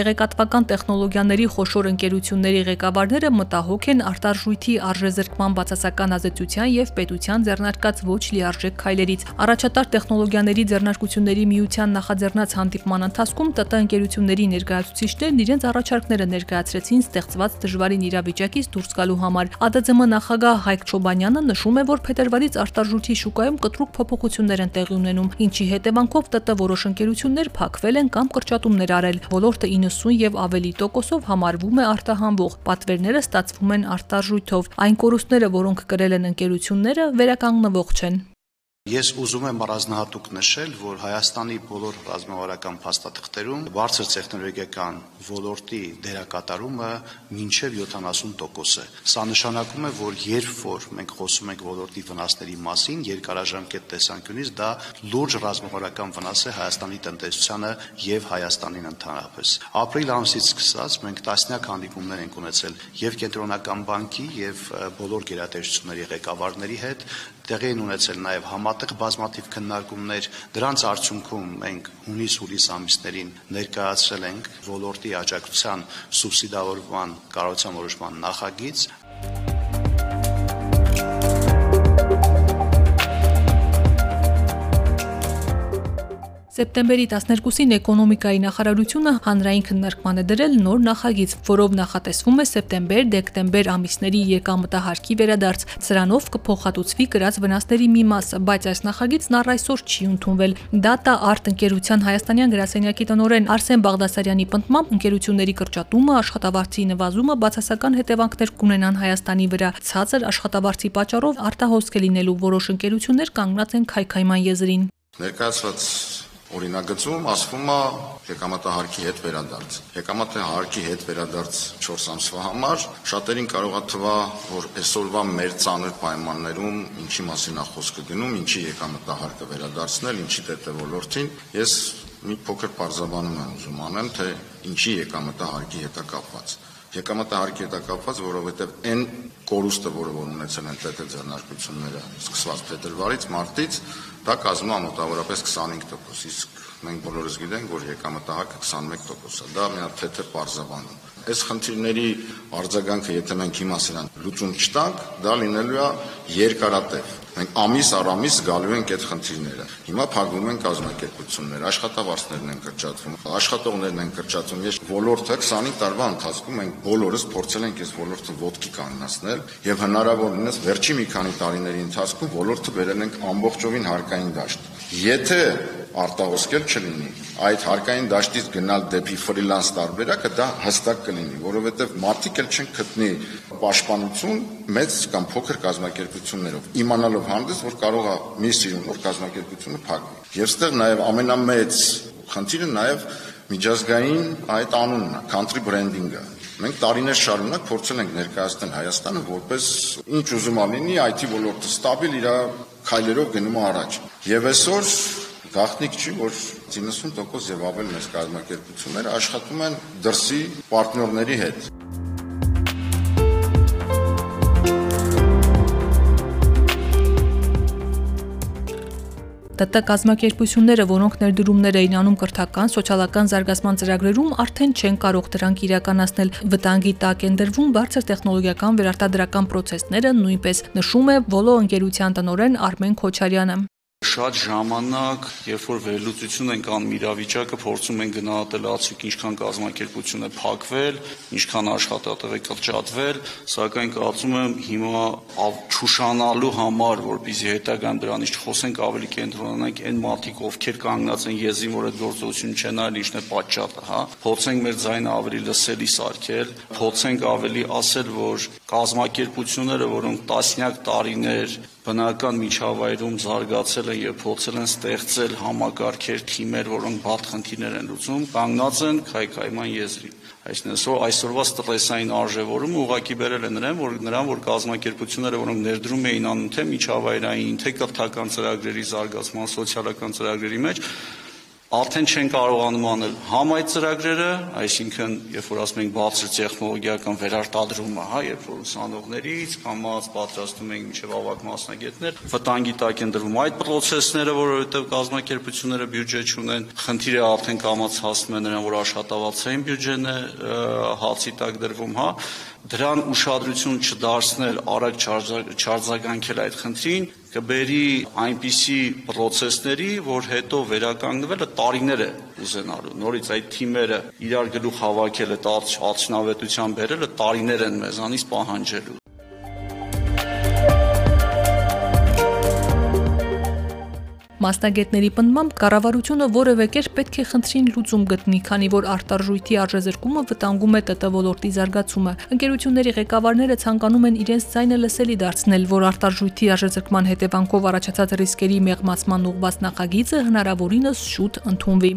Տեղեկատվական տեխնոլոգիաների խոշոր ընկերությունների ղեկավարները մտահոգ են արտարժույթի արժեզրկման բացասական ազդեցության եւ պետության ձեռնարկած ոչ լիարժեք քայլերից։ Առաջատար տեխնոլոգիաների ձեռնարկությունների միության նախաձեռնած հանդիպման ընթացքում ՏՏ ընկերությունների ներկայացուցիչներն իրենց առաջարկները ներկայացրեցին ստեղծված դժվարին իրավիճակից դուրս գալու համար։ ԱԴԾՄ նախագահ Հայկ Չոբանյանը նշում է, որ փետրվարից արտարժույթի շուկայում կտրուկ փոփոխություններ են տեղի ունենում, ինչի հետևանքով ՏՏ որոշ ընկերություններ փակվել են կամ կրճատումներ արել։ Ոլորտը 90 եւ ավելի տոկոսով համարվում է արտահանվող։ Պատվերները ստացվում են արտարժույթով։ Այն կորուստները, որոնք կրել են ընկերությունները, վերականգնվող չեն։ Ես ուզում եմ առանձնահատուկ նշել, որ Հայաստանի բոլոր ռազմավարական փաստաթղթերում բարձր տեխնոլոգիական ոլորտի դերակատարումը մինչև 70% է։ Սա նշանակում է, որ երբ որ մենք խոսում ենք ոլորտի վնասների մասին, երկարաժամկետ տեսանկյունից դա լուրջ ռազմավարական վնաս է Հայաստանի տնտեսությանը եւ Հայաստանին ընդհանրապես։ Ապրիլ ամսից սկսած մենք տասնյակ հանդիպումներ ենք ունեցել եւ կենտրոնական բանկի եւ բոլոր գերատեսչությունների ղեկավարների հետ տեղի են ունեցել նաև համատեղ բազմաթիվ քննարկումներ։ Դրանց արդյունքում մենք հունիս-հուլիս ամիսներին ներկայացրել ենք ոլորտի աջակցության սուբսիդավորման կառավարության որոշման նախագիծ, Սեպտեմբերի 12-ին էկոնոմիկայի նախարարությունը հանրային քննարկման է դրել նոր նախագիծ, որով նախատեսվում է սեպտեմբեր-դեկտեմբեր ամիսների եկամտահարկի վերադարձ։ Սրանով կփոխհատուցվի կրած վնասների մի մասը, բայց այս նախագիծն առ այսօր չի ընդունվել։ Data Art ընկերության հայաստանյան գրասենյակի տնօրեն Արսեն Բաղդասարյանի պնդմամբ ընկերությունների կրճատումը, աշխատավարձի նվազումը բացասական հետևանքներ կունենան Հայաստանի վրա։ Ցածր աշխատավարձի պատճառով արտահոսք է լինելու որոշ ընկերություններ կանգնած են քայքայման եզրին։ Ներկայացված օրինագծում ասվում է եկամտահարկի հետ վերադարձ։ Եկամտահարկի հետ վերադարձ 4 ամսվա համար շատերին կարող է թվա, որ այսօրվա մեր ծանր պայմաններում ինչի մասին է խոսքը գնում, ինչի եկամտահարկը վերադարձնել, ինչի դեպի ոլորտին։ Ես մի փոքր բարձաբանում եմ ուզում անեմ, թե ինչի եկամտահարկի հետ է կապված եկամտահարկի հետ կապված, որովհետև այն կորուստը, որը որ ունեցել են ՏՏ ձեռնարկությունները սկսված փետրվարից, մարտից, դա կազմում է մոտավորապես 25%, իսկ մենք բոլորս գիտենք, որ եկամտահարկը 21% է։ Դա մի հատ թեթև բարձրանում։ Այս խնդիրների արձագանքը, եթե մենք հիմա սրան լուծում չտանք, դա լինելու է երկարատև Մենք ամիս առ ամիս գալու ենք այդ խնդիրները։ Հիմա փակվում են կազմակերպություններ, աշխատավարձներն են կրճատվում, աշխատողներն են կրճատվում։ Ես ոլորտը 25 տարվա ընթացքում մենք բոլորս փորձել ենք այս ոլորտը ոտքի կանգնացնել եւ հնարավորինս վերջի մի քանի տարիների ընթացքում ոլորտը բերել ենք ամբողջովին հարկային դաշտ։ Եթե արտահոսքել չլինի, այդ հարկային դաշտից գնալ դեպի ֆրիլանս տարբերակը դա հստակ կլինի, որովհետև մարդիկ էլ չեն գտնի պաշտպանություն մեծ կամ փոքր կազմակերպություններով, իմանալով հանդես, որ կարող է մի սիրունով կազմակերպությունը փակվի։ Եվ ստեղ նաև ամենամեծ խնդիրը նաև միջազգային այդ անունն է, country branding-ը։ Մենք տարիներ շարունակ փորձել ենք ներկայացնել Հայաստանը որպես ինչ ուզում լինի, IT ոլորտը ստաբիլ իր քայլերով գնում է առաջ։ Եվ այսօր Գաղտնիք չի, որ 90% եւ ավել մեծ կազմակերպությունները աշխատում են դրսի պարտներների հետ։ ՏՏ կազմակերպությունները, որոնք ներդրումներ էին անում կրթական, սոցիալական զարգացման ծրագրերում, արդեն չեն կարող դրանք իրականացնել։ Վտանգի տակ են դրվում բարձր տեխնոլոգիական վերարտադրական process-ները, նույնպես նշում է Վոլո ընկերության տնօրեն Արմեն Քոչարյանը շատ ժամանակ, երբ որ վերլուծություն են կանում իրավիճակը, փորձում են գնահատել ացույց ինչքան կազմակերպություն է փակվել, ինչքան աշխատատեղ է կրճատվել, սակայն կարծում եմ հիմա ճուշանալու համար, որպեսզի հետագան դրանից չխոսենք, ավելի կենտրոնանանք այն մարդիկ, ովքեր կանգնած են եզին, որ այդ գործողություն չեն այլ ինչն է պատճառը, հա։ Փորձենք մեր ձայնը ավելի լսելի սարքել, փորձենք ավելի ասել, որ կազմակերպությունները, որոնք տասնյակ տարիներ բնական միջավայրում զարգացել են եւ փորձել են ստեղծել համակարգեր, թիմեր, որոնք բաց խնդիրներ են լուծում, կանգնած են քայքայման եզրին։ Այսինքն այսօրվա ստրեսային արժևորումը ուղակի բերել է նրան, որ նրան, որ կազմակերպությունները, որոնք ներդրում էին անում թե միջավայրային, թե կրթական ծրագրերի զարգացման, սոցիալական ծրագրերի մեջ, արդեն չեն կարողանում անել համ այդ ծրագրերը, այսինքն երբ որ ասում ենք բարձր տեխնոլոգիական վերարտադրումը, հա, երբ որ ուսանողներից կամած պատրաստում ենք միջև ավակ մասնագետներ, վտանգի տակ են դրվում այդ process-ները, որովհետև կազմակերպությունները բյուջե չունեն, խնդիրը արդեն կամած հասնում է նրան, որ աշխատավարձային բյուջեն է հացի տակ դրվում, հա, դրան ուշադրություն չդարձնել, արագ չարձագանքել այդ խնդրին, կբերի այնպիսի process-ների, որ հետո վերականգնվելը տարիներ է ուզենալու։ Նորից այդ թիմերը իրար գլուխ հավաքելը, արդյունավետության բերելը տարիներ են մեզանից պահանջելու։ Մասնագետների պնդմամբ կառավարությունը որևէ կերպ պետք է խնդրին լուծում գտնի, քանի որ արտարժույթի արժեզրկումը վտանգում է ՏՏ ոլորտի զարգացումը։ Ընկերությունների ղեկավարները ցանկանում են իրենց ձայնը լսելի դարձնել, որ արտարժույթի արժեզրկման հետևանքով առաջացած ռիսկերի մեղմացման ուղղված նախագիծը հնարավորինս շուտ ընդունվի։